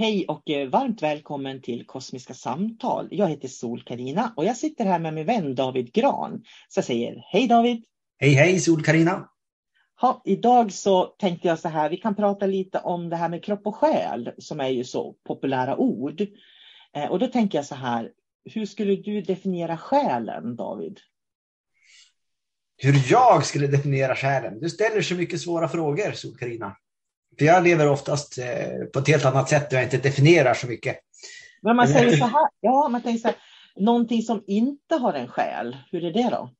Hej och eh, varmt välkommen till Kosmiska samtal. Jag heter sol karina och jag sitter här med min vän David Gran. Så jag säger hej David! Hej hej sol karina Ha, idag så tänkte jag så här, vi kan prata lite om det här med kropp och själ som är ju så populära ord. Eh, och då tänker jag så här, hur skulle du definiera själen David? Hur jag skulle definiera själen? Du ställer så mycket svåra frågor sol karina för jag lever oftast eh, på ett helt annat sätt där jag inte definierar så mycket. Men man säger så här, ja, man tänker så här, någonting som inte har en själ, hur är det då?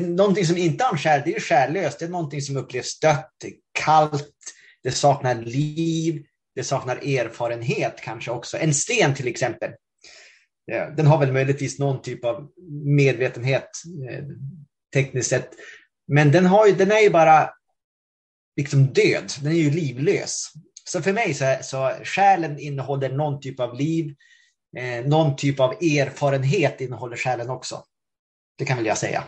Någonting som inte har en själ, det är själlöst. Det är någonting som upplevs dött, kallt, det saknar liv, det saknar erfarenhet kanske också. En sten till exempel. Den har väl möjligtvis någon typ av medvetenhet eh, tekniskt sett. Men den, har ju, den är ju bara liksom död, den är ju livlös. Så för mig så, är, så själen innehåller någon typ av liv, eh, någon typ av erfarenhet innehåller själen också. Det kan väl jag säga.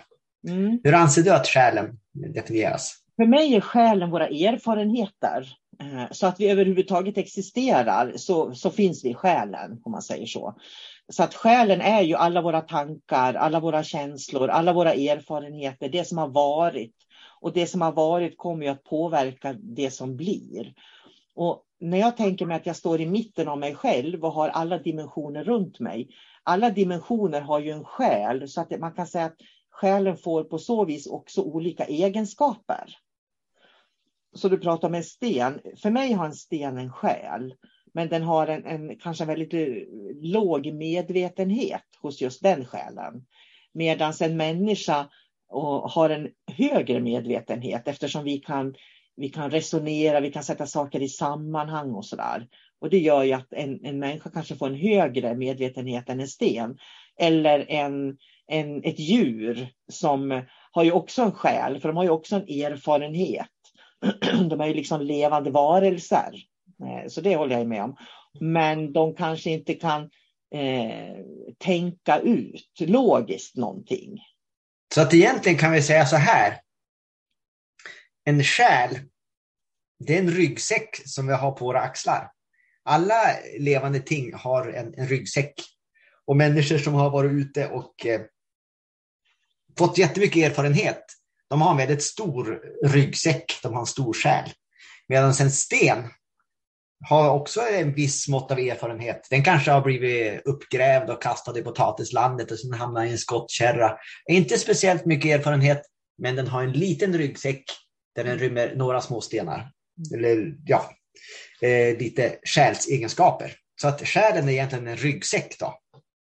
Mm. Hur anser du att själen definieras? För mig är själen våra erfarenheter. Eh, så att vi överhuvudtaget existerar så, så finns vi i själen, om man säger så. Så att själen är ju alla våra tankar, alla våra känslor, alla våra erfarenheter, det som har varit. Och det som har varit kommer ju att påverka det som blir. Och när jag tänker mig att jag står i mitten av mig själv och har alla dimensioner runt mig. Alla dimensioner har ju en själ så att man kan säga att själen får på så vis också olika egenskaper. Så du pratar om en sten. För mig har en sten en själ. Men den har en, en kanske en väldigt eh, låg medvetenhet hos just den själen. Medan en människa och har en högre medvetenhet eftersom vi kan, vi kan resonera, vi kan sätta saker i sammanhang och sådär. Och det gör ju att en, en människa kanske får en högre medvetenhet än en sten. Eller en, en, ett djur som har ju också en själ, för de har ju också en erfarenhet. De är ju liksom levande varelser. Eh, så det håller jag med om. Men de kanske inte kan eh, tänka ut logiskt någonting. Så att egentligen kan vi säga så här. En själ, det är en ryggsäck som vi har på våra axlar. Alla levande ting har en, en ryggsäck. Och människor som har varit ute och eh, fått jättemycket erfarenhet, de har en väldigt stor ryggsäck, de har en stor själ. Medan en sten har också en viss mått av erfarenhet. Den kanske har blivit uppgrävd och kastad i potatislandet och sen hamnat i en skottkärra. Inte speciellt mycket erfarenhet, men den har en liten ryggsäck där den rymmer några små stenar. Eller ja, eh, lite själsegenskaper. Så att själen är egentligen en ryggsäck då,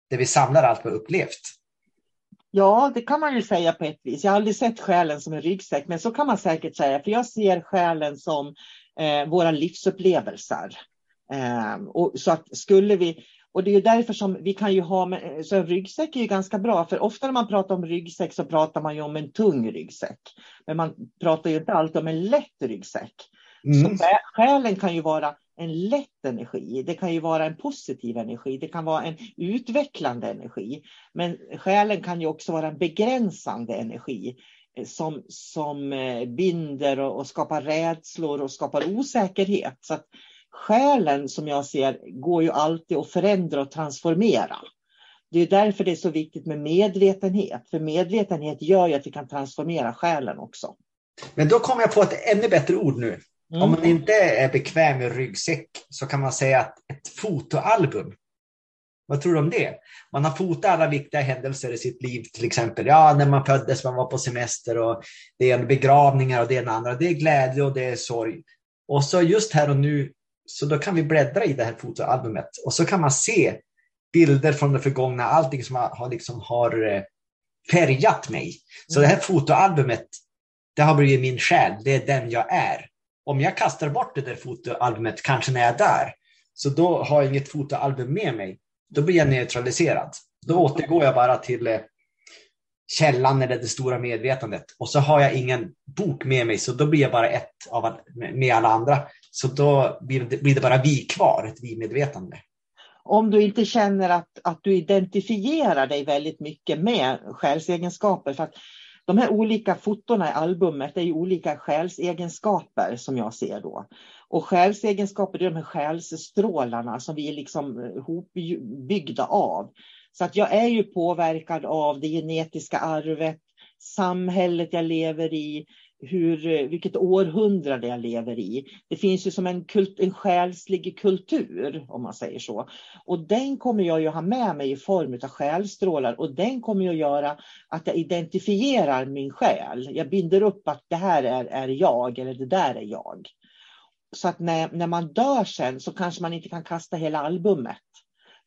där vi samlar allt vi upplevt. Ja, det kan man ju säga på ett vis. Jag har aldrig sett själen som en ryggsäck, men så kan man säkert säga. För jag ser själen som eh, våra livsupplevelser. Eh, och så att skulle vi, och det är därför som vi kan ju ha, så en ryggsäck är ju ganska bra, för ofta när man pratar om ryggsäck så pratar man ju om en tung ryggsäck. Men man pratar ju inte alltid om en lätt ryggsäck. Mm. Så själen kan ju vara en lätt energi, det kan ju vara en positiv energi, det kan vara en utvecklande energi. Men själen kan ju också vara en begränsande energi som, som eh, binder och, och skapar rädslor och skapar osäkerhet. Så att själen som jag ser går ju alltid att förändra och transformera. Det är därför det är så viktigt med medvetenhet. För medvetenhet gör ju att vi kan transformera själen också. Men då kommer jag på ett ännu bättre ord nu. Mm. Om man inte är bekväm med ryggsäck så kan man säga att ett fotoalbum. Vad tror du om det? Man har fotat alla viktiga händelser i sitt liv, till exempel ja, när man föddes, man var på semester och det är begravningar och det är det andra. Det är glädje och det är sorg. Och så just här och nu, så då kan vi bläddra i det här fotoalbumet och så kan man se bilder från det förgångna, allting som har, liksom har eh, färgat mig. Så det här fotoalbumet, det har blivit min själ, det är den jag är. Om jag kastar bort det där fotoalbumet, kanske när jag dör, så då har jag inget fotoalbum med mig då blir jag neutraliserad. Då återgår jag bara till eh, källan eller det stora medvetandet. Och så har jag ingen bok med mig, så då blir jag bara ett av, med alla andra. Så då blir det, blir det bara vi kvar, ett vi-medvetande. Om du inte känner att, att du identifierar dig väldigt mycket med själsegenskaper. För att de här olika fotona i albumet är ju olika själsegenskaper som jag ser då. Och själsegenskaper är de här själsstrålarna som vi är liksom byggda av. Så att jag är ju påverkad av det genetiska arvet, samhället jag lever i, hur, vilket århundrade jag lever i. Det finns ju som en, kult, en själslig kultur, om man säger så. Och den kommer jag ju ha med mig i form av själstrålar och den kommer att göra att jag identifierar min själ. Jag binder upp att det här är, är jag eller det där är jag. Så att när, när man dör sen så kanske man inte kan kasta hela albumet.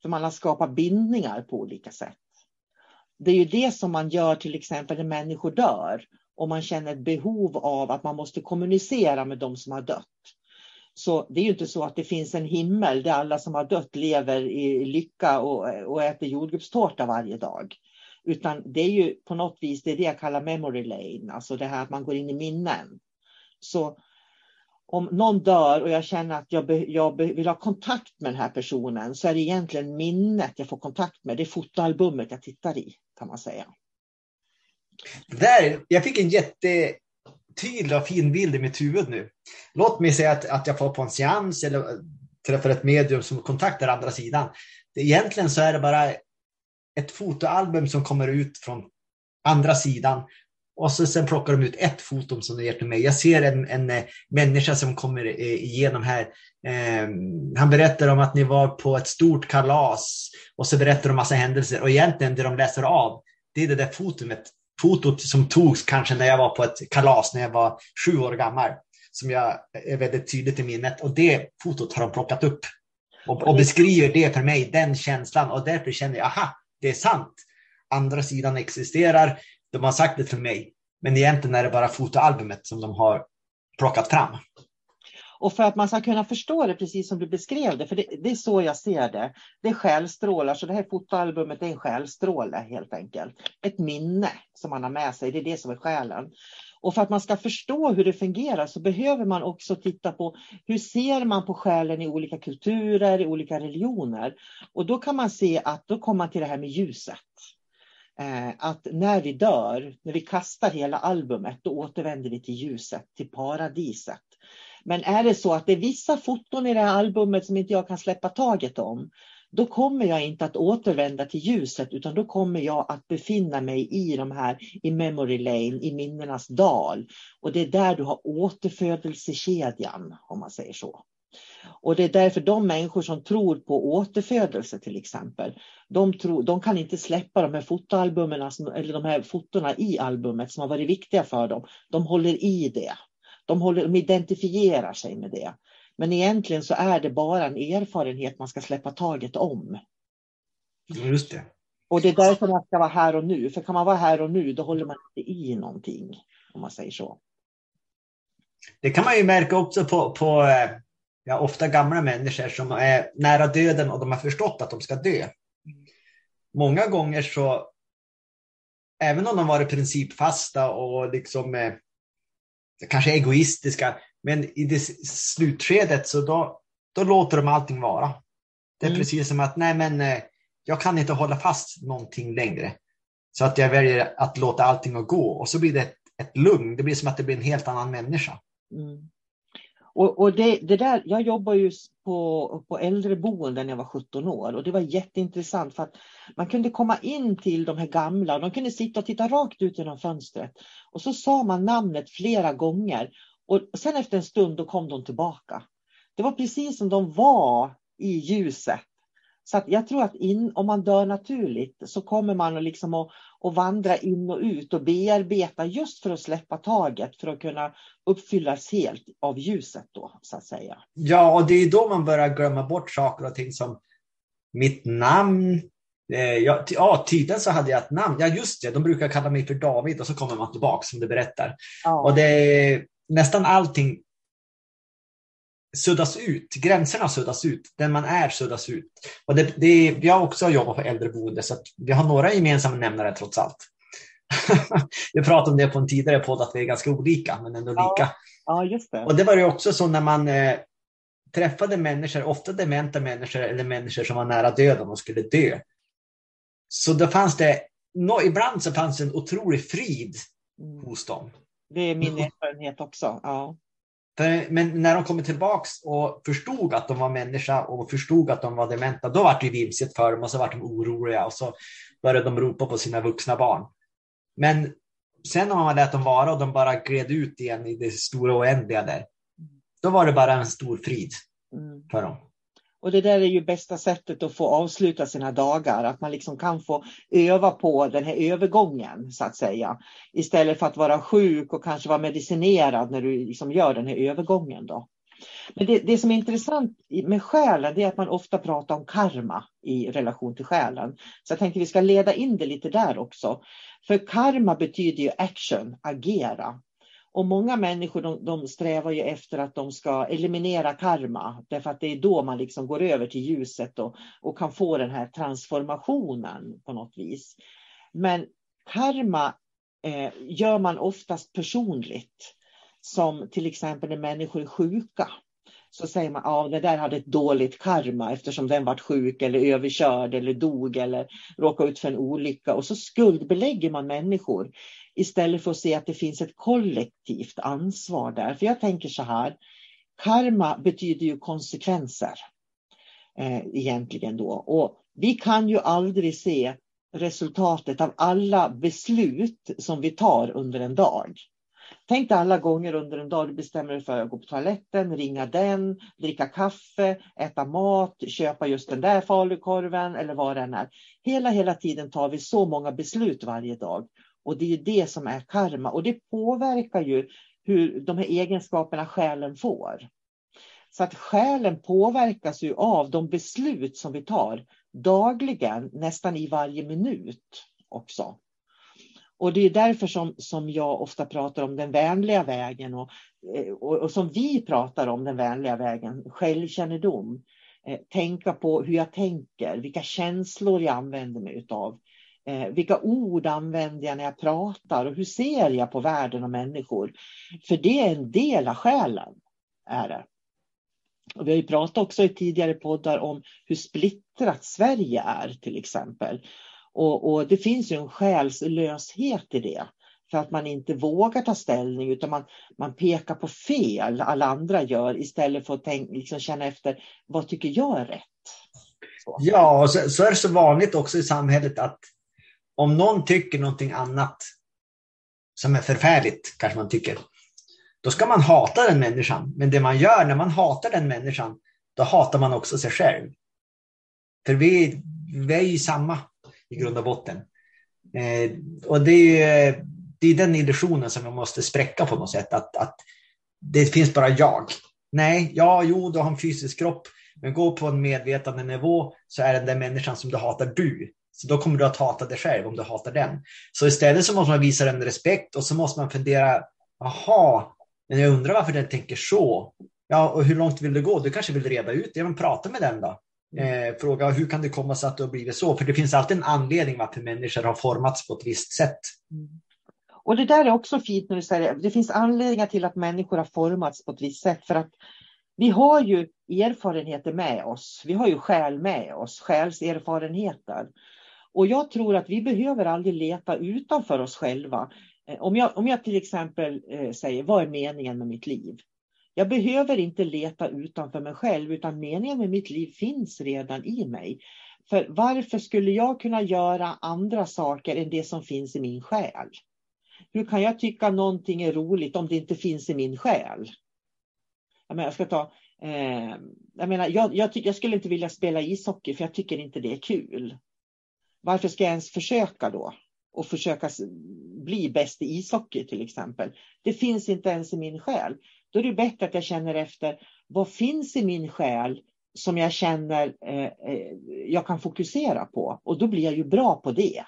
För man har skapat bindningar på olika sätt. Det är ju det som man gör till exempel när människor dör och man känner ett behov av att man måste kommunicera med de som har dött. Så det är ju inte så att det finns en himmel där alla som har dött lever i lycka och, och äter jordgubbstårta varje dag. Utan det är ju på något vis det, är det jag kallar memory lane, alltså det här att man går in i minnen. Så om någon dör och jag känner att jag, be, jag be, vill ha kontakt med den här personen så är det egentligen minnet jag får kontakt med. Det är fotoalbumet jag tittar i kan man säga. Där, jag fick en jättetydlig och fin bild i mitt huvud nu. Låt mig säga att, att jag får på en seans eller träffar ett medium som kontaktar andra sidan. Egentligen så är det bara ett fotoalbum som kommer ut från andra sidan och så sen plockar de ut ett foto som de ger till mig. Jag ser en, en eh, människa som kommer eh, igenom här. Eh, han berättar om att ni var på ett stort kalas och så berättar de massa händelser och egentligen det de läser av, det är det där fotot, fotot som togs kanske när jag var på ett kalas när jag var sju år gammal, som jag är väldigt tydligt i minnet och det fotot har de plockat upp och, och beskriver det för mig, den känslan och därför känner jag, aha, det är sant andra sidan existerar. De har sagt det till mig. Men egentligen är det bara fotoalbumet som de har plockat fram. Och för att man ska kunna förstå det precis som du beskrev det, för det, det är så jag ser det. Det är själstrålar, så det här fotoalbumet är en själstråle helt enkelt. Ett minne som man har med sig, det är det som är själen. Och för att man ska förstå hur det fungerar så behöver man också titta på hur ser man på själen i olika kulturer, i olika religioner. Och då kan man se att då kommer man till det här med ljuset. Eh, att när vi dör, när vi kastar hela albumet, då återvänder vi till ljuset, till paradiset. Men är det så att det är vissa foton i det här albumet som inte jag kan släppa taget om, då kommer jag inte att återvända till ljuset utan då kommer jag att befinna mig i de här i memory lane, i minnenas dal. Och det är där du har återfödelsekedjan om man säger så. Och det är därför de människor som tror på återfödelse till exempel, de, tror, de kan inte släppa de här fotoalbumen, eller de här fotona i albumet som har varit viktiga för dem. De håller i det. De, håller, de identifierar sig med det. Men egentligen så är det bara en erfarenhet man ska släppa taget om. Just det. Och det är därför man ska vara här och nu. För kan man vara här och nu, då håller man inte i någonting. Om man säger så. Det kan man ju märka också på, på eh, ja, ofta gamla människor som är nära döden och de har förstått att de ska dö. Många gånger så, även om de varit principfasta och liksom eh, kanske egoistiska, men i det slutskedet så då, då låter de allting vara. Det är mm. precis som att nej men eh, jag kan inte hålla fast någonting längre. Så att jag väljer att låta allting gå och så blir det ett, ett lugn. Det blir som att det blir en helt annan människa. Mm. Och, och det, det, där, jag jobbade ju på, på äldreboenden när jag var 17 år och det var jätteintressant för att man kunde komma in till de här gamla och de kunde sitta och titta rakt ut genom fönstret och så sa man namnet flera gånger och sen efter en stund då kom de tillbaka. Det var precis som de var i ljuset. Så att jag tror att in, om man dör naturligt så kommer man liksom att, att vandra in och ut och bearbeta just för att släppa taget för att kunna uppfyllas helt av ljuset då så att säga. Ja, och det är då man börjar glömma bort saker och ting som mitt namn. Eh, ja, ja, tydligen så hade jag ett namn. Ja, just det, de brukar kalla mig för David och så kommer man tillbaka som du berättar. Ja. Och det, nästan allting suddas ut. Gränserna suddas ut. Den man är suddas ut. Och det, det, jag har också jobbat på äldreboende så vi har några gemensamma nämnare trots allt. vi pratade om det på en tidigare podd att vi är ganska olika men ändå ja. lika. Ja, just det. Och det var ju också så när man eh, träffade människor, ofta dementa människor eller människor som var nära döden och skulle dö. Så då fanns det, no, ibland så fanns det en otrolig frid mm. hos dem. Det är min erfarenhet också. Ja. För, men när de kommer tillbaks och förstod att de var människa och förstod att de var dementa, då var det vimsigt för dem och så var de oroliga och så började de ropa på sina vuxna barn. Men sen när man lät dem vara och de bara gled ut igen i det stora oändliga där, då var det bara en stor frid mm. för dem. Och det där är ju bästa sättet att få avsluta sina dagar, att man liksom kan få öva på den här övergången så att säga. Istället för att vara sjuk och kanske vara medicinerad när du liksom gör den här övergången. Då. Men det, det som är intressant med själen är att man ofta pratar om karma i relation till själen. Så jag tänkte vi ska leda in det lite där också. För karma betyder ju action, agera. Och många människor de, de, strävar ju efter att de ska eliminera karma, därför att det är då man liksom går över till ljuset och, och kan få den här transformationen på något vis. Men karma eh, gör man oftast personligt, som till exempel när människor är sjuka. Så säger man att ja, det där hade ett dåligt karma eftersom den var sjuk eller överkörd eller dog eller råkade ut för en olycka. Och så skuldbelägger man människor istället för att se att det finns ett kollektivt ansvar där. För jag tänker så här, karma betyder ju konsekvenser eh, egentligen då. Och vi kan ju aldrig se resultatet av alla beslut som vi tar under en dag. Tänk dig alla gånger under en dag du bestämmer dig för att gå på toaletten, ringa den, dricka kaffe, äta mat, köpa just den där falukorven eller vad det än är. Hela, hela tiden tar vi så många beslut varje dag. Och det är det som är karma och det påverkar ju hur de här egenskaperna själen får. Så att själen påverkas ju av de beslut som vi tar dagligen, nästan i varje minut också. Och det är därför som, som jag ofta pratar om den vänliga vägen och, eh, och, och som vi pratar om den vänliga vägen, självkännedom. Eh, tänka på hur jag tänker, vilka känslor jag använder mig utav. Eh, vilka ord använder jag när jag pratar och hur ser jag på världen och människor? För det är en del av själen. Är det. Och vi har ju pratat också i tidigare poddar om hur splittrat Sverige är till exempel. Och, och, det finns ju en själslöshet i det. För att man inte vågar ta ställning utan man, man pekar på fel alla andra gör istället för att tänka, liksom känna efter vad tycker jag är rätt. Så. Ja, och så, så, är det så vanligt också i samhället att om någon tycker någonting annat som är förfärligt, kanske man tycker, då ska man hata den människan. Men det man gör när man hatar den människan, då hatar man också sig själv. För vi, vi är ju samma i grund och botten. Eh, och det är, eh, det är den illusionen som vi måste spräcka på något sätt. Att, att det finns bara jag. Nej, ja, jo, du har en fysisk kropp. Men gå på en medvetande nivå så är den där människan som du hatar du. Så då kommer du att hata dig själv om du hatar den. Så istället så måste man visa den respekt och så måste man fundera, jaha, men jag undrar varför den tänker så. Ja, och hur långt vill du gå? Du kanske vill reda ut det, men prata med den då. Eh, fråga hur kan det komma sig att det har blivit så? För det finns alltid en anledning varför människor har formats på ett visst sätt. Mm. Och det där är också fint när du säger det finns anledningar till att människor har formats på ett visst sätt. För att vi har ju erfarenheter med oss. Vi har ju själ med oss, själserfarenheter. Och jag tror att vi behöver aldrig leta utanför oss själva. Eh, om jag, om jag till exempel eh, säger, vad är meningen med mitt liv? Jag behöver inte leta utanför mig själv, utan meningen med mitt liv finns redan i mig. För varför skulle jag kunna göra andra saker än det som finns i min själ? Hur kan jag tycka någonting är roligt om det inte finns i min själ? Jag, menar, jag ska ta, eh, jag, menar, jag, jag, jag, skulle inte vilja spela ishockey för jag tycker inte det är kul. Varför ska jag ens försöka då? Och försöka bli bäst i ishockey till exempel. Det finns inte ens i min själ. Då är det bättre att jag känner efter vad finns i min själ som jag känner eh, eh jag kan fokusera på. Och då blir jag ju bra på det.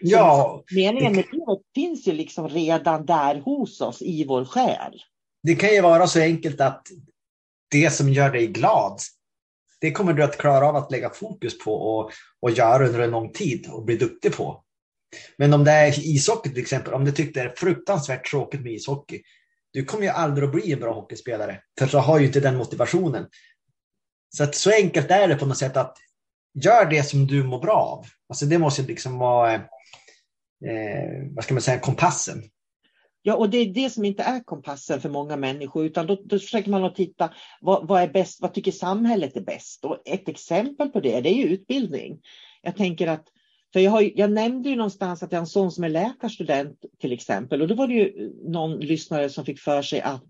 Ja, meningen med livet finns ju liksom redan där hos oss i vår själ. Det kan ju vara så enkelt att det som gör dig glad, det kommer du att klara av att lägga fokus på och, och göra under en lång tid och bli duktig på. Men om det är ishockey till exempel, om du tyckte det är fruktansvärt tråkigt med ishockey, du kommer ju aldrig att bli en bra hockeyspelare, för du har ju inte den motivationen. Så att så enkelt är det på något sätt att gör det som du mår bra av. Alltså det måste liksom vara, eh, vad ska man säga, kompassen. Ja, och det är det som inte är kompassen för många människor, utan då, då försöker man att titta vad, vad, är bäst, vad tycker samhället är bäst? Och ett exempel på det, det är ju utbildning. Jag tänker att för jag, har, jag nämnde ju någonstans att jag har en son som är läkarstudent till exempel. Och då var det ju någon lyssnare som fick för sig att,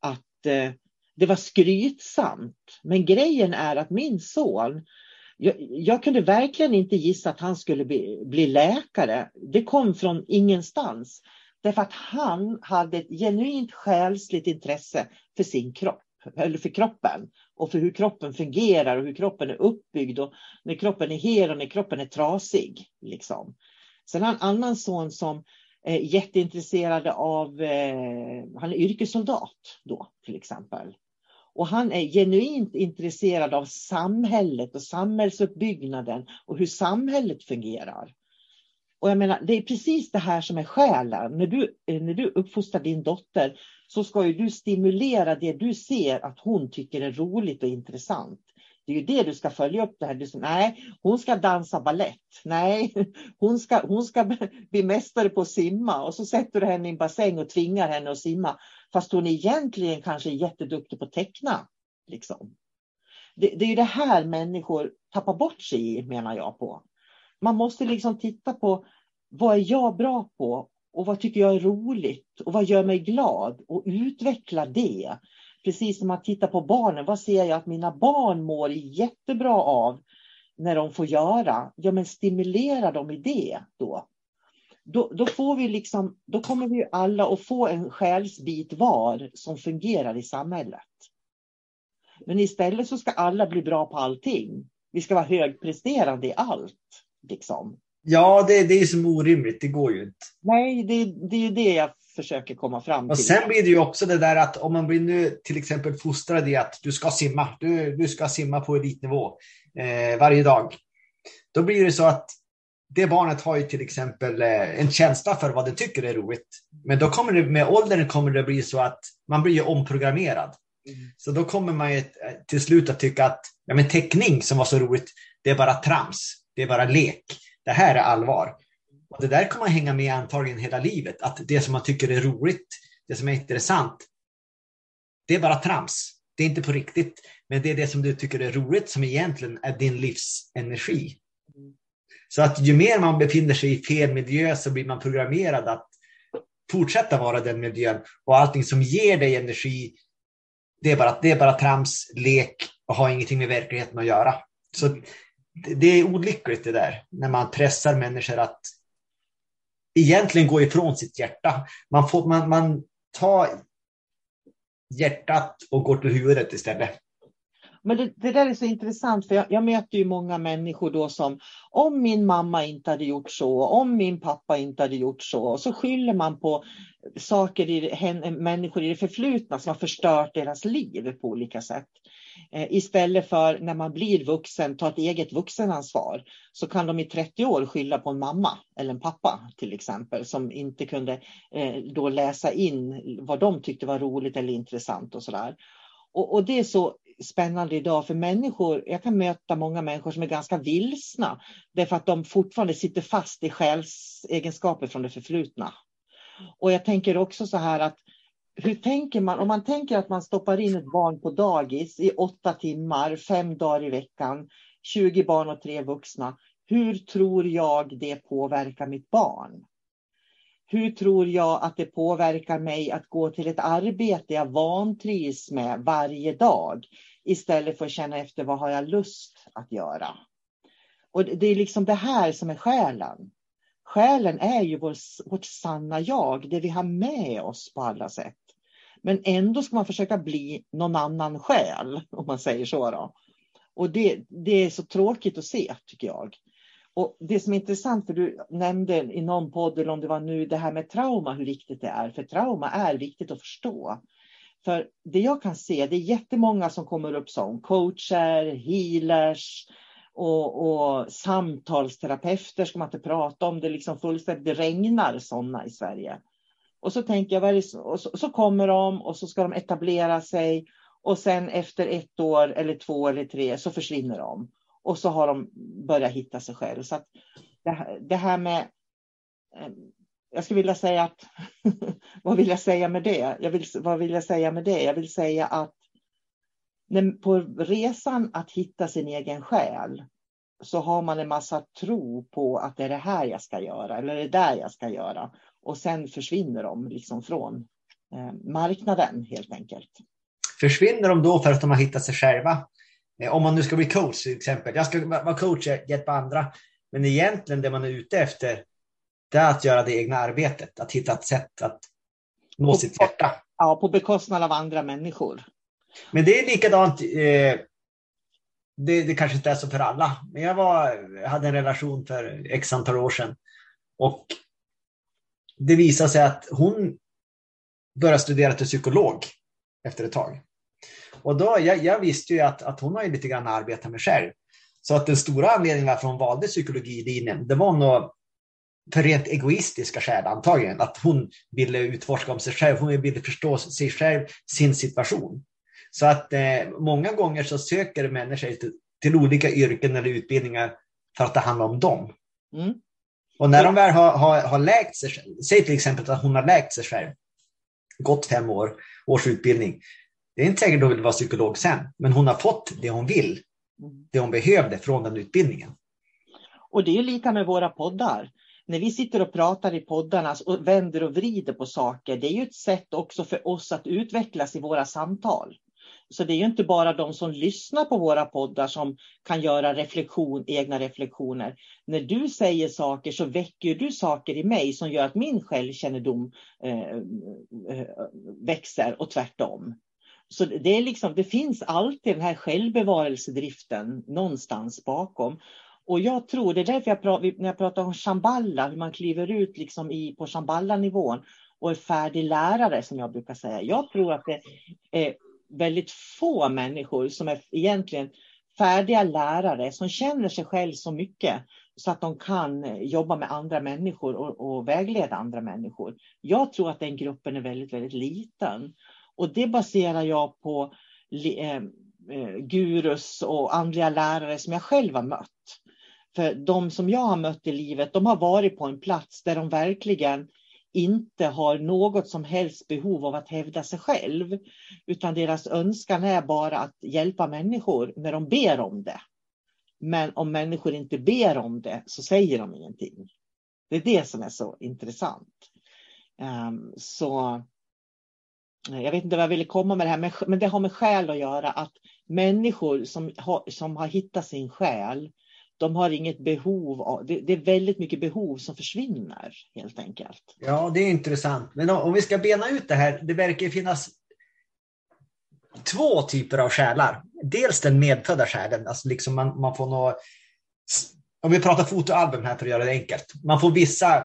att eh, det var skrytsamt. Men grejen är att min son, jag, jag, kunde verkligen inte gissa att han skulle bli, bli läkare. Det kom från ingenstans. Därför att han hade ett genuint själsligt intresse för sin kropp, eller för kroppen och för hur kroppen fungerar och hur kroppen är uppbyggd och när kroppen är hel och när kroppen är trasig. Liksom. Sen har en annan son som är jätteintresserad av, eh, han är yrkessoldat då till exempel. Och han är genuint intresserad av samhället och samhällsuppbyggnaden och hur samhället fungerar. Och jag menar, det är precis det här som är själen. När du, eh, när du uppfostrar din dotter så ska ju du stimulera det du ser att hon tycker är roligt och intressant. Det är ju det du ska följa upp det här. Du säger, nej, hon ska dansa ballett. Nej, hon ska, hon ska bli mästare på att simma. Och så sätter du henne i en bassäng och tvingar henne att simma. Fast hon egentligen kanske är jätteduktig på att teckna. Liksom. Det, det är ju det här människor tappar bort sig i, menar jag på. Man måste liksom titta på vad är jag bra på och vad tycker jag är roligt och vad gör mig glad och utveckla det. Precis som att titta på barnen, vad ser jag att mina barn mår jättebra av när de får göra? Ja, men stimulera dem i det då. Då, då, får vi liksom, då kommer vi alla att få en själsbit var som fungerar i samhället. Men istället så ska alla bli bra på allting. Vi ska vara högpresterande i allt. Liksom. Ja, det, det är som orimligt. Det går ju inte. Nej, det, det är ju det jag försöker komma fram till. Och sen blir det ju också det där att om man blir nu till exempel fostrad i att du ska simma, du, du ska simma på elitnivå eh, varje dag. Då blir det så att det barnet har ju till exempel eh, en känsla för vad det tycker är roligt. Men då kommer det med åldern kommer det bli så att man blir omprogrammerad. Mm. Så då kommer man ju eh, till slut att tycka att ja, men teckning som var så roligt, det är bara trams, det är bara lek. Det här är allvar. Och det där kommer man hänga med antagligen hela livet, att det som man tycker är roligt, det som är intressant, det är bara trams. Det är inte på riktigt, men det är det som du tycker är roligt som egentligen är din livsenergi. Så att ju mer man befinner sig i fel miljö så blir man programmerad att fortsätta vara den miljön och allting som ger dig energi, det är bara, det är bara trams, lek och har ingenting med verkligheten att göra. Så det är olyckligt det där, när man pressar människor att egentligen gå ifrån sitt hjärta. Man, får, man, man tar hjärtat och går till huvudet istället. Men det, det, där är så intressant för jag, jag, möter ju många människor då som om min mamma inte hade gjort så, om min pappa inte hade gjort så, och så skyller man på saker i, människor i det förflutna som har förstört deras liv på olika sätt. Eh, istället för när man blir vuxen, ta ett eget vuxenansvar, så kan de i 30 år skylla på en mamma eller en pappa till exempel, som inte kunde eh, då läsa in vad de tyckte var roligt eller intressant och sådär. Och, och det är så spännande idag för människor. Jag kan möta många människor som är ganska vilsna därför att de fortfarande sitter fast i själsegenskaper från det förflutna. Och jag tänker också så här att hur tänker man? Om man tänker att man stoppar in ett barn på dagis i åtta timmar, fem dagar i veckan, 20 barn och tre vuxna. Hur tror jag det påverkar mitt barn? Hur tror jag att det påverkar mig att gå till ett arbete jag vantrivs med varje dag istället för att känna efter vad har jag lust att göra? Och det är liksom det här som är själen. Själen är ju vår, vårt sanna jag, det vi har med oss på alla sätt. Men ändå ska man försöka bli någon annan själ, om man säger så. Då. Och det, det är så tråkigt att se, tycker jag. Och Det som är intressant, för du nämnde i någon podd, eller om det var nu, det här med trauma, hur viktigt det är. För trauma är viktigt att förstå. För det jag kan se, det är jättemånga som kommer upp som coacher, healers och, och samtalsterapeuter ska man inte prata om. Det liksom fullständigt regnar sådana i Sverige. Och så tänker jag, och så, så kommer de och så ska de etablera sig och sen efter ett år eller två eller tre så försvinner de. Och så har de börjat hitta sig själv. Så att det, det här med... Eh, jag skulle vilja säga att... vad vill jag säga med det? Jag vill, vad vill jag säga med det? Jag vill säga att när, på resan att hitta sin egen själ så har man en massa tro på att det är det här jag ska göra eller det är där jag ska göra. Och sen försvinner de liksom från eh, marknaden helt enkelt. Försvinner de då för att de har hittat sig själva? Eh, om man nu ska bli coach till exempel. Jag ska vara coach, hjälpa andra. Men egentligen det man är ute efter, det är att göra det egna arbetet. Att hitta ett sätt att nå på, sitt hjärta. Ja, på bekostnad av andra människor. Men det är likadant. Eh, det, det kanske inte är så för alla. Men jag var, hade en relation för x antal år sedan. Och det visade sig att hon började studera till psykolog efter ett tag. Och då, jag, jag visste ju att, att hon har ju lite grann arbetat med själv. Så att den stora anledningen varför hon valde psykologilinjen, det var nog för rent egoistiska skäl antagligen. Att hon ville utforska om sig själv, hon ville förstå sig själv, sin situation. Så att eh, många gånger så söker människor till, till, olika yrken eller utbildningar för att det handlar om dem. Mm. Och när de väl har, har, har läkt sig säg till exempel att hon har läkt sig själv, gått fem år, års utbildning, det är inte säkert att hon vill vara psykolog sen, men hon har fått det hon vill, det hon behövde från den utbildningen. Och det är lika med våra poddar. När vi sitter och pratar i poddarna och vänder och vrider på saker, det är ju ett sätt också för oss att utvecklas i våra samtal. Så det är ju inte bara de som lyssnar på våra poddar som kan göra reflektion, egna reflektioner. När du säger saker så väcker du saker i mig som gör att min självkännedom eh, eh, växer och tvärtom. Så det, är liksom, det finns alltid den här självbevarelsedriften någonstans bakom. Och jag tror, det är därför jag pratar, när jag pratar om Shamballa, hur man kliver ut liksom i, på Shamballa-nivån och är färdig lärare som jag brukar säga. Jag tror att det är väldigt få människor som är egentligen färdiga lärare som känner sig själv så mycket så att de kan jobba med andra människor och, och vägleda andra människor. Jag tror att den gruppen är väldigt, väldigt liten. Och det baserar jag på eh, eh, gurus och andliga lärare som jag själv har mött. För de som jag har mött i livet, de har varit på en plats där de verkligen inte har något som helst behov av att hävda sig själv. Utan deras önskan är bara att hjälpa människor när de ber om det. Men om människor inte ber om det så säger de ingenting. Det är det som är så intressant. Ehm, så jag vet inte vad jag ville komma med det här, men det har med själ att göra. Att människor som har, som har hittat sin själ, de har inget behov av, det, det, är väldigt mycket behov som försvinner helt enkelt. Ja, det är intressant. Men om, om vi ska bena ut det här, det verkar finnas två typer av själar. Dels den medfödda själen, alltså liksom man, man får nå, om vi pratar fotoalbum här för att göra det enkelt. Man får vissa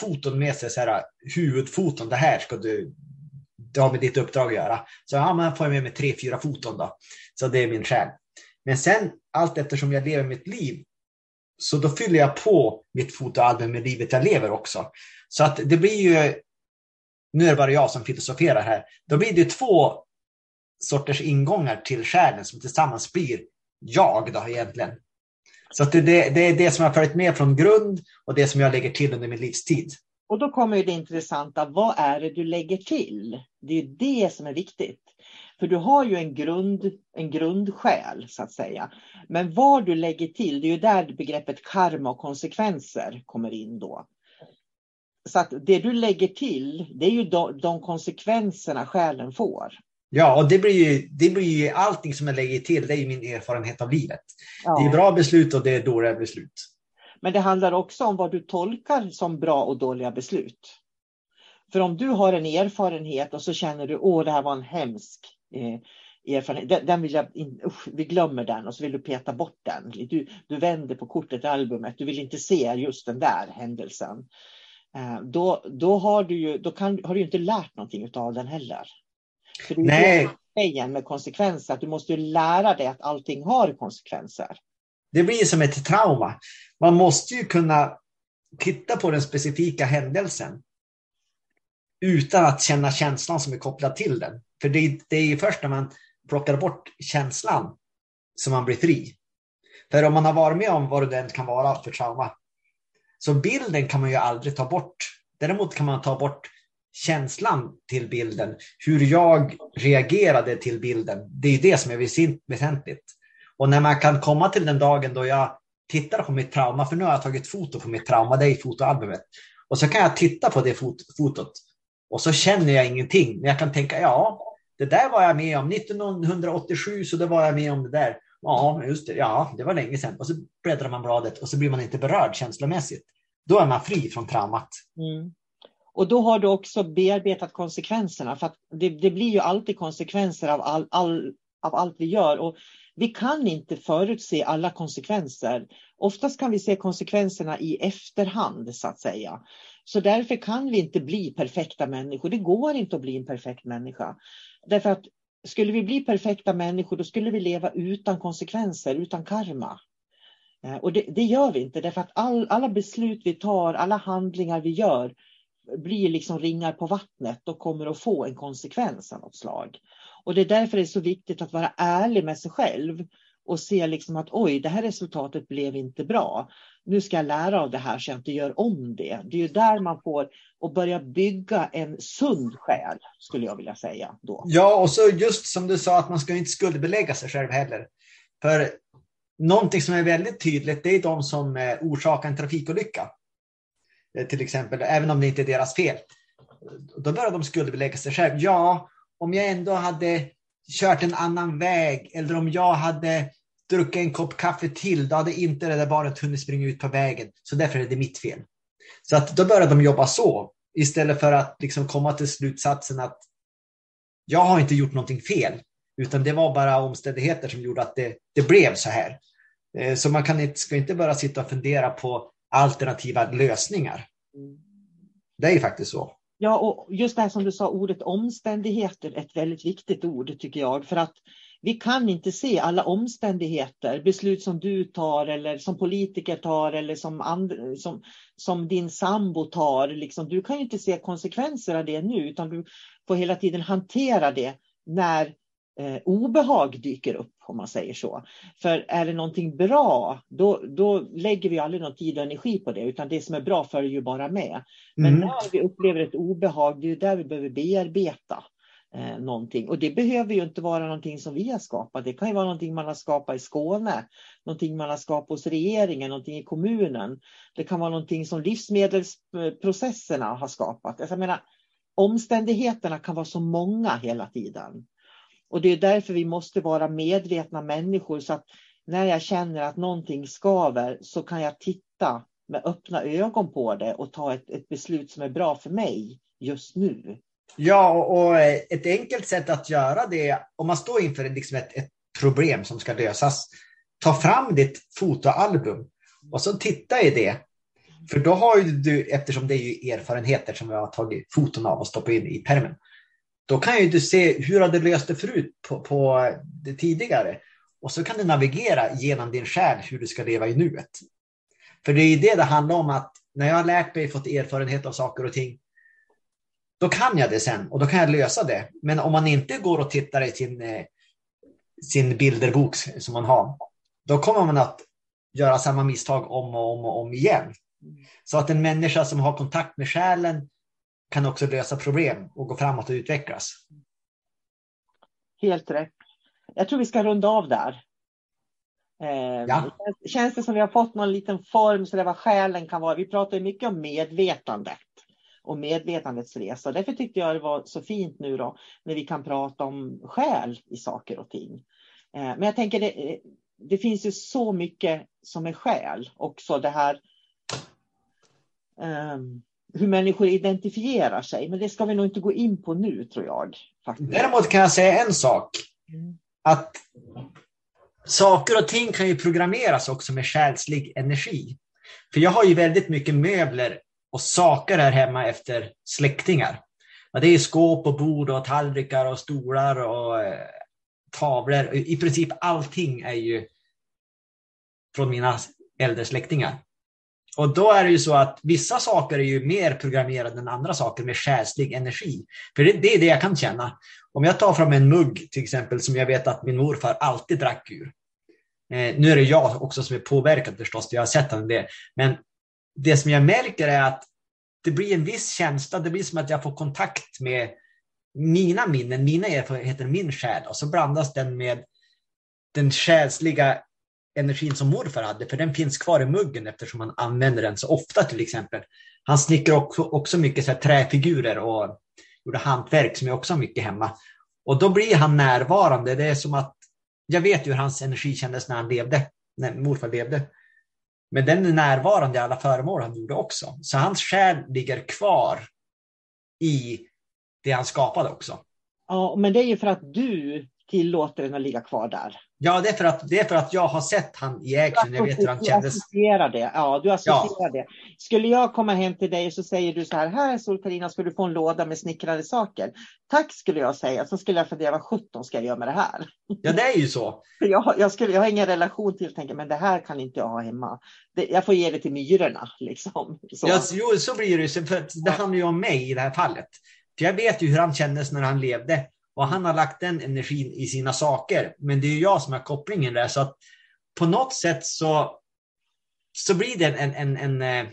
Foton med sig, så här, huvudfoton, det här ska du, det har med ditt uppdrag att göra. Så ja, men får jag med mig tre, fyra foton då. Så det är min själ. Men sen allt eftersom jag lever mitt liv så då fyller jag på mitt fotoalbum med livet jag lever också. Så att det blir ju, nu är det bara jag som filosoferar här, då blir det två sorters ingångar till själen som tillsammans blir jag då egentligen. Så att det, det, är det som jag har följt med från grund och det som jag lägger till under min livstid. Och då kommer det intressanta, vad är det du lägger till? Det är det som är viktigt. För du har ju en, grund, en grundskäl så att säga. Men vad du lägger till, det är ju där begreppet karma och konsekvenser kommer in då. Så att det du lägger till, det är ju de, de konsekvenserna själen får. Ja, och det blir ju, det blir ju allting som jag lägger till, det är min erfarenhet av livet. Ja. Det är bra beslut och det är dåliga beslut. Men det handlar också om vad du tolkar som bra och dåliga beslut. För om du har en erfarenhet och så känner du, åh det här var en hemsk eh, erfarenhet, den, den vill jag, in, usch, vi glömmer den och så vill du peta bort den. Du, du vänder på kortet i albumet, du vill inte se just den där händelsen. Eh, då, då, har du ju, då kan, har du inte lärt någonting av den heller. För det är Nej. med konsekvenser, att du måste lära dig att allting har konsekvenser. Det blir som ett trauma. Man måste ju kunna titta på den specifika händelsen utan att känna känslan som är kopplad till den. För det, det är ju först när man plockar bort känslan så man blir fri. För om man har varit med om vad det än kan vara för trauma, så bilden kan man ju aldrig ta bort. Däremot kan man ta bort känslan till bilden, hur jag reagerade till bilden. Det är det som är väsentligt. Och när man kan komma till den dagen då jag tittar på mitt trauma, för nu har jag tagit foto på mitt trauma, det är i fotoalbumet. Och så kan jag titta på det fot fotot och så känner jag ingenting. Men jag kan tänka, ja, det där var jag med om 1987, så det var jag med om det där. Ja, just det, ja, det var länge sedan. Och så bläddrar man bladet och så blir man inte berörd känslomässigt. Då är man fri från traumat. Mm. Och då har du också bearbetat konsekvenserna. För det, det, blir ju alltid konsekvenser av, all, all, av allt vi gör. Och vi kan inte förutse alla konsekvenser. Oftast kan vi se konsekvenserna i efterhand så att säga. Så därför kan vi inte bli perfekta människor. Det går inte att bli en perfekt människa. Därför att skulle vi bli perfekta människor då skulle vi leva utan konsekvenser, utan karma. Eh, och det, det gör vi inte därför att all, alla beslut vi tar, alla handlingar vi gör blir liksom ringar på vattnet och kommer att få en konsekvens av något slag. Och det är därför det är så viktigt att vara ärlig med sig själv och se liksom att oj, det här resultatet blev inte bra. Nu ska jag lära av det här så jag inte gör om det. Det är ju där man får och börja bygga en sund själ, skulle jag vilja säga. Då. Ja, och så just som du sa att man ska inte skuldbelägga sig själv heller. För någonting som är väldigt tydligt, det är de som eh, orsakar en trafikolycka. Eh, till exempel, även om det inte är deras fel. Då börjar de skuldbelägga sig själv. Ja, om jag ändå hade kört en annan väg eller om jag hade druckit en kopp kaffe till, då hade inte det där barnet hunnit springa ut på vägen. Så därför är det mitt fel. Så att då börjar de jobba så istället för att liksom komma till slutsatsen att jag har inte gjort någonting fel, utan det var bara omständigheter som gjorde att det, det blev så här. Eh, så man kan inte, ska inte bara sitta och fundera på alternativa lösningar. Det är ju faktiskt så. Ja, och just det här som du sa, ordet omständigheter, ett väldigt viktigt ord tycker jag. För att vi kan inte se alla omständigheter, beslut som du tar eller som politiker tar eller som, and, som, som din sambo tar. Liksom. Du kan inte se konsekvenser av det nu utan du får hela tiden hantera det när eh, obehag dyker upp, om man säger så. För är det någonting bra, då, då lägger vi aldrig någon tid och energi på det, utan det som är bra följer ju bara med. Men mm. när vi upplever ett obehag, det är där vi behöver bearbeta eh, någonting. Och det behöver ju inte vara någonting som vi har skapat. Det kan ju vara någonting man har skapat i Skåne, någonting man har skapat hos regeringen, någonting i kommunen. Det kan vara någonting som livsmedelsprocesserna har skapat. Alltså, jag menar, omständigheterna kan vara så många hela tiden. Och det är därför vi måste vara medvetna människor så att när jag känner att någonting skaver så kan jag titta med öppna ögon på det och ta ett, ett beslut som är bra för mig just nu. Ja, och ett enkelt sätt att göra det, om man står inför liksom ett, ett problem som ska lösas, ta fram ditt fotoalbum och så titta i det. För då har ju du, eftersom det är ju erfarenheter som jag har tagit foton av och stoppat in i permen, då kan ju du se hur har du löst det förut på, på det tidigare. Och så kan du navigera genom din själ hur du ska leva i nuet. För det är ju det det handlar om att när jag har lärt mig, fått erfarenhet av saker och ting, då kan jag det sen och då kan jag lösa det. Men om man inte går och tittar i sin, eh, sin bilderbok som man har, då kommer man att göra samma misstag om och om och om igen. Så att en människa som har kontakt med själen kan också lösa problem och gå framåt och utvecklas. Helt rätt. Jag tror vi ska runda av där. Eh, ja. Känns det som vi har fått någon liten form så det vad själen kan vara. Vi pratar ju mycket om medvetandet och medvetandets resa. Därför tyckte jag det var så fint nu då när vi kan prata om själ i saker och ting. Eh, men jag tänker det, det finns ju så mycket som är själ också det här um, hur människor identifierar sig. Men det ska vi nog inte gå in på nu tror jag. Faktiskt. Däremot kan jag säga en sak. Mm. Att saker och ting kan ju programmeras också med själslig energi. För jag har ju väldigt mycket möbler och saker här hemma efter släktingar. det är skåp och bord och tallrikar och stolar och eh, tavlor. I princip allting är ju från mina äldre släktingar. Och då är det ju så att vissa saker är ju mer programmerade än andra saker med själslig energi. För det, det är det jag kan känna. Om jag tar fram en mugg till exempel som jag vet att min morfar alltid drack ur. Eh, nu är det jag också som är påverkad förstås, jag har sett honom det. Men det som jag märker är att det blir en viss känsla, det blir som att jag får kontakt med mina minnen, mina erfarenheter, min själ och så blandas den med den själsliga energin som morfar hade, för den finns kvar i muggen eftersom han använder den så ofta till exempel. Han snickrar också, också mycket så träfigurer och gjorde hantverk som jag också har mycket hemma. Och då blir han närvarande. Det är som att jag vet hur hans energi kändes när han levde, när morfar levde. Men den är närvarande i alla föremål han gjorde också. Så hans själ ligger kvar i det han skapade också. Ja, men det är ju för att du tillåter den att ligga kvar där. Ja, det är för att, det är för att jag har sett han i action. Jag vet hur han kändes. Du associerar det. Ja, du associerar ja. det. Skulle jag komma hem till dig så säger du så här, här Sol-Carina ska du få en låda med snickrade saker. Tack skulle jag säga. Så skulle jag fundera, vad sjutton ska jag göra med det här? Ja, det är ju så. jag, jag, skulle, jag har ingen relation till det, men det här kan inte jag ha hemma. Det, jag får ge det till myrorna. Liksom. Så. Ja, jo, så blir det ju. För det handlar ju om mig i det här fallet. För jag vet ju hur han kändes när han levde. Och han har lagt den energin i sina saker. Men det är jag som har kopplingen där. Så att på något sätt så, så blir det en, en, en, eh,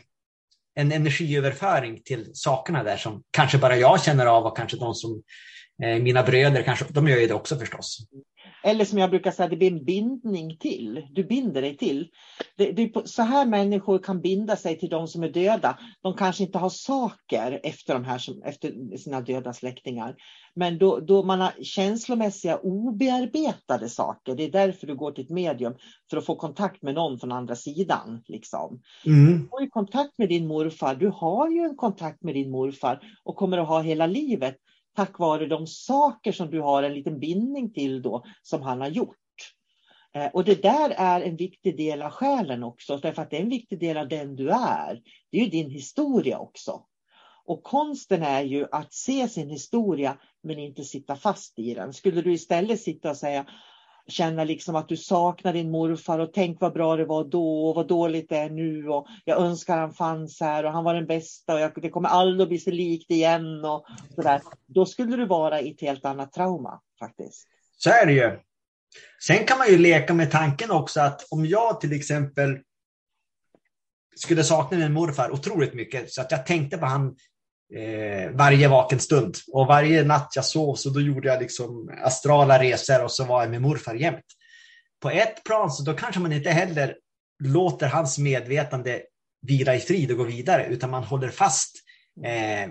en energiöverföring till sakerna där som kanske bara jag känner av och kanske de som eh, mina bröder, kanske, de gör ju det också förstås. Eller som jag brukar säga, det blir en bindning till. Du binder dig till. Det, det så här människor kan binda sig till de som är döda. De kanske inte har saker efter, de här som, efter sina döda släktingar. Men då, då man har känslomässiga obearbetade saker. Det är därför du går till ett medium. För att få kontakt med någon från andra sidan. Liksom. Mm. Du har ju kontakt med din morfar. Du har ju en kontakt med din morfar. Och kommer att ha hela livet tack vare de saker som du har en liten bindning till då som han har gjort. Eh, och det där är en viktig del av själen också, därför att det är en viktig del av den du är. Det är ju din historia också. Och konsten är ju att se sin historia men inte sitta fast i den. Skulle du istället sitta och säga känna liksom att du saknar din morfar och tänk vad bra det var då och vad dåligt det är nu och jag önskar han fanns här och han var den bästa och jag, det kommer aldrig bli så likt igen och sådär. Då skulle du vara i ett helt annat trauma faktiskt. Så är det ju. Sen kan man ju leka med tanken också att om jag till exempel skulle sakna min morfar otroligt mycket så att jag tänkte på han eh, varje vaken stund. Och varje natt jag sov så då gjorde jag liksom astrala resor och så var jag med morfar jämt. På ett plan så då kanske man inte heller låter hans medvetande vila i frid och gå vidare utan man håller fast eh,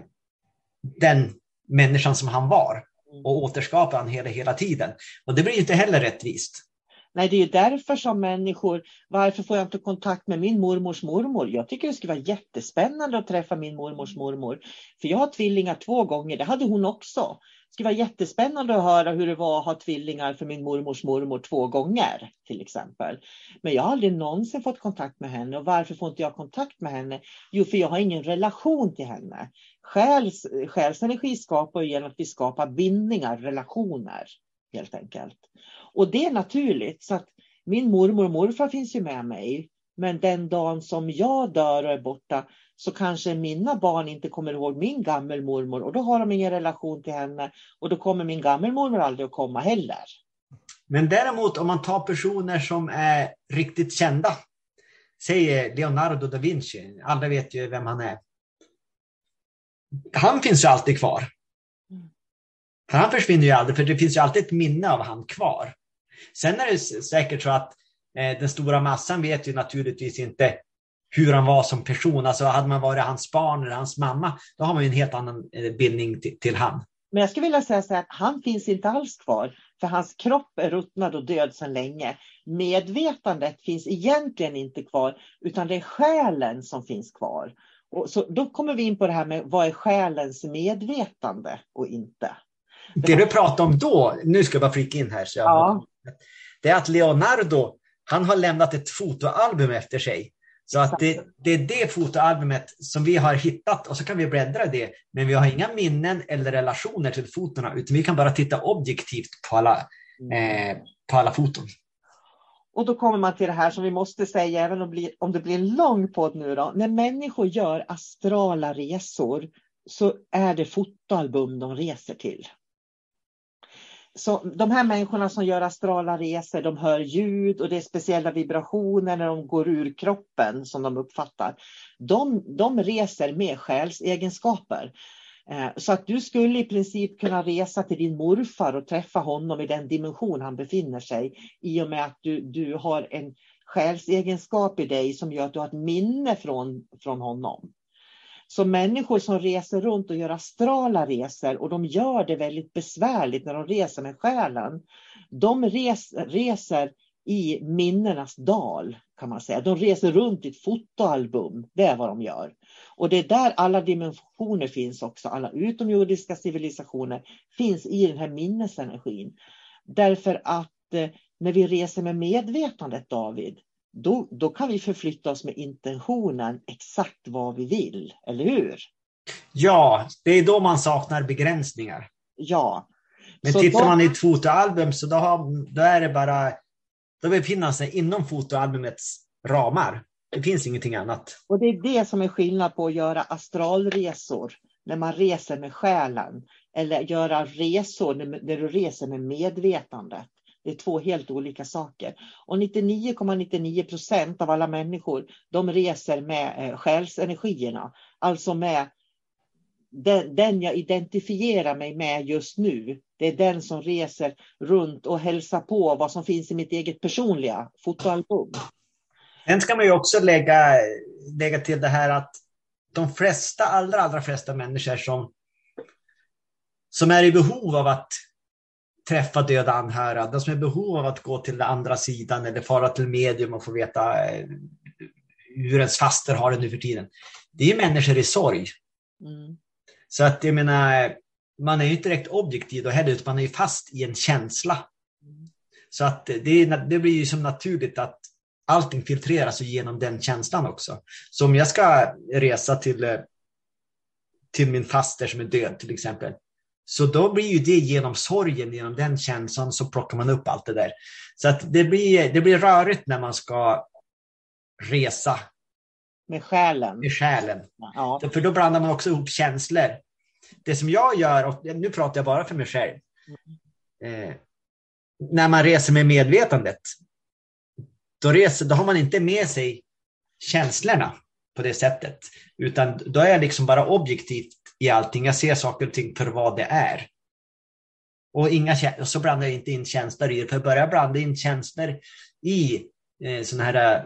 den människan som han var och återskapar han hela, hela tiden. Och det blir inte heller rättvist. Nej, det är därför som människor, varför får jag inte kontakt med min mormors mormor? Jag tycker det skulle vara jättespännande att träffa min mormors mormor. För jag har tvillingar två gånger, det hade hon också. Det skulle vara jättespännande att höra hur det var att ha tvillingar för min mormors mormor två gånger till exempel. Men jag har aldrig någonsin fått kontakt med henne. Och varför får inte jag kontakt med henne? Jo, för jag har ingen relation till henne. Själs, själsenergi skapar genom att vi skapar bindningar, relationer helt enkelt. Och det är naturligt. Så att min mormor och morfar finns ju med mig. Men den dagen som jag dör och är borta så kanske mina barn inte kommer ihåg min gammelmormor och då har de ingen relation till henne och då kommer min gammelmormor aldrig att komma heller. Men däremot om man tar personer som är riktigt kända, säg Leonardo da Vinci, alla vet ju vem han är. Han finns ju alltid kvar. Han försvinner ju aldrig, för det finns ju alltid ett minne av han kvar. Sen är det säkert så att eh, den stora massan vet ju naturligtvis inte hur han var som person. Alltså hade man varit hans barn eller hans mamma, då har man ju en helt annan eh, bindning till, till han. Men jag skulle vilja säga så här att han finns inte alls kvar, för hans kropp är ruttnad och död sedan länge. Medvetandet finns egentligen inte kvar, utan det är själen som finns kvar. Och så då kommer vi in på det här med vad är själens medvetande och inte. Det du pratade om då, nu ska jag bara flika in här. Så jag ja det är att Leonardo, han har lämnat ett fotoalbum efter sig. Så att det, det, är det fotoalbumet som vi har hittat och så kan vi bläddra det. Men vi har inga minnen eller relationer till fotona utan vi kan bara titta objektivt på alla, mm. eh, på alla foton. Och då kommer man till det här som vi måste säga, även om det blir, om det blir en lång podd nu då. När människor gör astrala resor så är det fotoalbum de reser till. Så de här människorna som gör astrala resor, de hör ljud och det är speciella vibrationer när de går ur kroppen som de uppfattar. De, de reser med själsegenskaper. Eh, så att du skulle i princip kunna resa till din morfar och träffa honom i den dimension han befinner sig i och med att du, du har en själsegenskap i dig som gör att du har ett minne från, från honom. Så människor som reser runt och gör astrala resor och de gör det väldigt besvärligt när de reser med själen. De res, reser i minnenas dal kan man säga. De reser runt i ett fotoalbum. Det är vad de gör. Och det är där alla dimensioner finns också. Alla utomjordiska civilisationer finns i den här minnesenergin. Därför att eh, när vi reser med medvetandet David, då, då kan vi förflytta oss med intentionen exakt vad vi vill, eller hur? Ja, det är då man saknar begränsningar. Ja. Men Så tittar då- man i ett fotoalbum så då, har, då är det bara, då befinner sig inom fotoalbumets ramar. Det finns ingenting annat. Och det är det som är skillnad på att göra astralresor när man reser med själen eller göra resor när, när du reser med medvetandet. Det är två helt olika saker. Och 99,99 procent av alla människor de reser med eh, själsenergierna. Alltså med den, den jag identifierar mig med just nu. Det är den som reser runt och hälsar på vad som finns i mitt eget personliga fotoalbum. Sen ska man ju också lägga, lägga till det här att de flesta, allra, allra flesta människor som, som är i behov av att träffa döda anhöriga, de som är i behov av att gå till den andra sidan eller fara till medium och få veta eh, hur ens faster har det nu för tiden. Det är människor i sorg. Mm. Så att jag menar, man är ju inte direkt objektiv då heller, utan man är ju fast i en känsla. Så att det, det blir ju som naturligt att allting filtreras genom den känslan också. Så om jag ska resa till, eh, till min faster som är död till exempel, så då blir ju det genom sorgen, genom den känslan, så plockar man upp allt det där. Så att det blir, det blir rörigt när man ska resa Med själen. med själen. Ja. För då blandar man också ihop känslor. Det som jag gör, och nu pratar jag bara för mig själv, eh, när man reser med medvetandet, då, reser, då har man inte med sig känslorna på det sättet, utan då är jag liksom bara objektivt i allting. Jag ser saker och ting för vad det är. Och, inga, och så blandar jag inte in känslor i det, för börjar jag blanda in känslor i eh, sådana här, eh,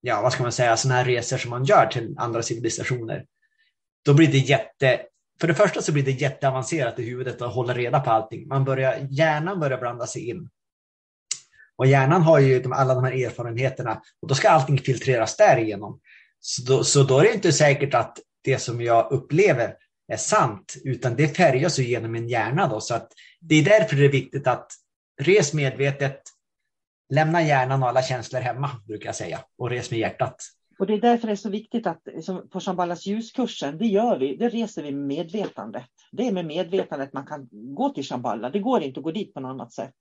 ja vad ska man säga, sådana här resor som man gör till andra civilisationer, då blir det jätte, för det första så blir det jätteavancerat i huvudet att hålla reda på allting. Man börjar, hjärnan börjar blanda sig in. Och hjärnan har ju de, alla de här erfarenheterna och då ska allting filtreras därigenom. Så då, så då är det inte säkert att det som jag upplever är sant, utan det färgas ju genom min hjärna. Då, så att det är därför det är viktigt att res medvetet, lämna hjärnan och alla känslor hemma, brukar jag säga, och res med hjärtat. Och det är därför det är så viktigt att som på Shambhalas ljuskursen, det gör vi, det reser vi med medvetandet. Det är med medvetandet man kan gå till Shambhala. Det går inte att gå dit på något annat sätt.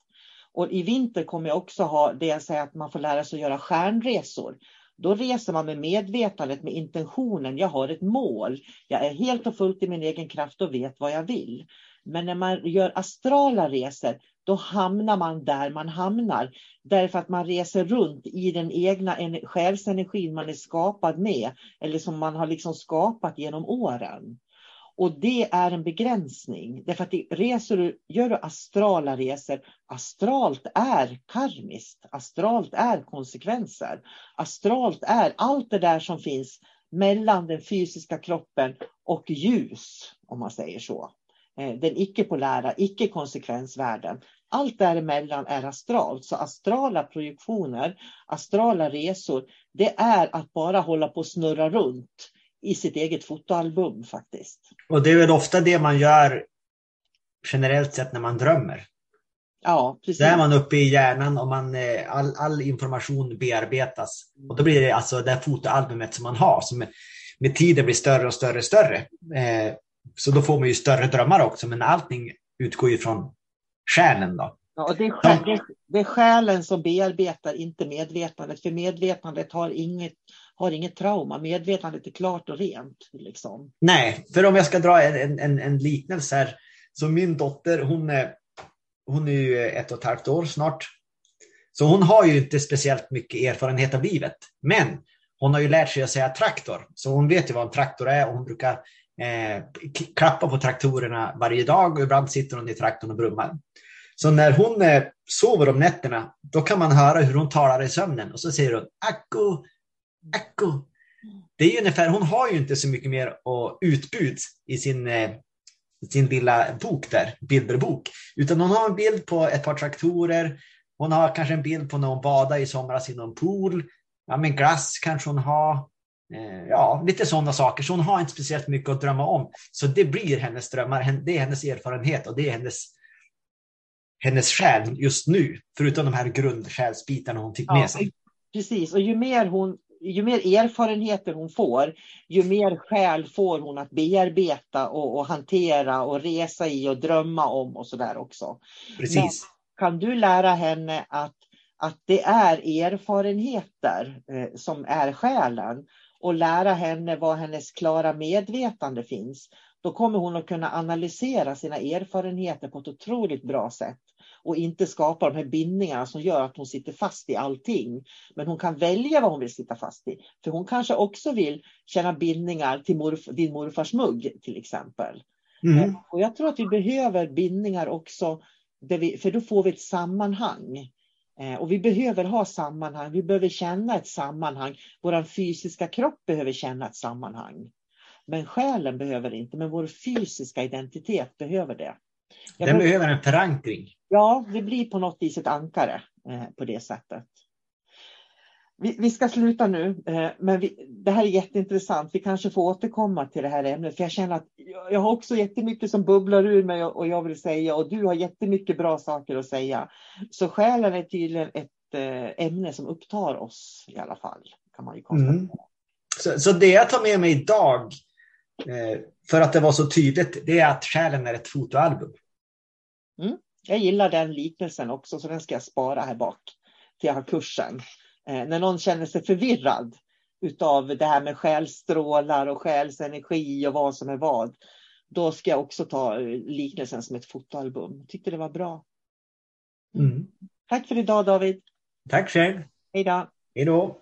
Och i vinter kommer jag också ha det jag säger att man får lära sig att göra stjärnresor. Då reser man med medvetandet, med intentionen. Jag har ett mål. Jag är helt och fullt i min egen kraft och vet vad jag vill. Men när man gör astrala resor, då hamnar man där man hamnar. Därför att man reser runt i den egna själsenergin man är skapad med. Eller som man har liksom skapat genom åren. Och det är en begränsning. Därför att det- reser du, gör du astrala resor, astralt är karmiskt. Astralt är konsekvenser. Astralt är allt det där som finns mellan den fysiska kroppen och ljus, om man säger så. Eh, den icke-polära, icke-konsekvensvärlden. Allt däremellan är astralt. Så astrala projektioner, astrala resor, det är att bara hålla på och snurra runt i sitt eget fotoalbum faktiskt. Och det är väl ofta det man gör generellt sett när man drömmer. Ja, precis. Där är man uppe i hjärnan och man, eh, all, all information bearbetas. Och då blir det alltså det fotoalbumet som man har som med tiden blir större och större och större. Eh, så då får man ju större drömmar också, men allting utgår ju från själen då. Ja, och det, är själ, det, det är själen som bearbetar, inte medvetandet. För medvetandet har inget, har inget trauma. Medvetandet är klart och rent. Liksom. Nej, för om jag ska dra en, en, en liknelse här. Så min dotter, hon är, hon är ju ett och ett halvt år snart. Så hon har ju inte speciellt mycket erfarenhet av livet. Men hon har ju lärt sig att säga traktor. Så hon vet ju vad en traktor är och hon brukar eh, klappa på traktorerna varje dag och ibland sitter hon i traktorn och brummar. Så när hon eh, sover om nätterna, då kan man höra hur hon talar i sömnen och så säger hon acko, acko. Det är ju ungefär, hon har ju inte så mycket mer utbud i sin, eh, sin lilla bok där, bilderbok, utan hon har en bild på ett par traktorer, hon har kanske en bild på när hon badade i somras i någon pool, ja men glass kanske hon har, eh, ja lite sådana saker, så hon har inte speciellt mycket att drömma om. Så det blir hennes drömmar, det är hennes erfarenhet och det är hennes hennes själ just nu, förutom de här grundsjälsbitarna hon fick med ja, sig. Precis, och ju mer, hon, ju mer erfarenheter hon får, ju mer själ får hon att bearbeta och, och hantera och resa i och drömma om och sådär också. Precis. Men kan du lära henne att, att det är erfarenheter eh, som är själen och lära henne var hennes klara medvetande finns, då kommer hon att kunna analysera sina erfarenheter på ett otroligt bra sätt och inte skapa de här bindningarna som gör att hon sitter fast i allting. Men hon kan välja vad hon vill sitta fast i. För hon kanske också vill känna bindningar till morf din morfars mugg till exempel. Mm. Och jag tror att vi behöver bindningar också, vi, för då får vi ett sammanhang. Eh, och vi behöver ha sammanhang, vi behöver känna ett sammanhang. Vår fysiska kropp behöver känna ett sammanhang. Men själen behöver inte, men vår fysiska identitet behöver det. Jag Den behöver en förankring. Ja, det blir på något vis ett ankare eh, på det sättet. Vi, vi ska sluta nu, eh, men vi, det här är jätteintressant. Vi kanske får återkomma till det här ämnet, för jag känner att jag har också jättemycket som bubblar ur mig och, och jag vill säga och du har jättemycket bra saker att säga. Så själen är tydligen ett eh, ämne som upptar oss i alla fall, kan man ju konstatera. Mm. Så, så det jag tar med mig idag, för att det var så tydligt, det är att själen är ett fotoalbum. Mm. Jag gillar den liknelsen också, så den ska jag spara här bak till jag har kursen. Eh, när någon känner sig förvirrad utav det här med själstrålar och själsenergi och vad som är vad, då ska jag också ta eh, liknelsen som ett fotoalbum. Tyckte det var bra. Mm. Tack för idag David. Tack själv. Hej då. Hej då.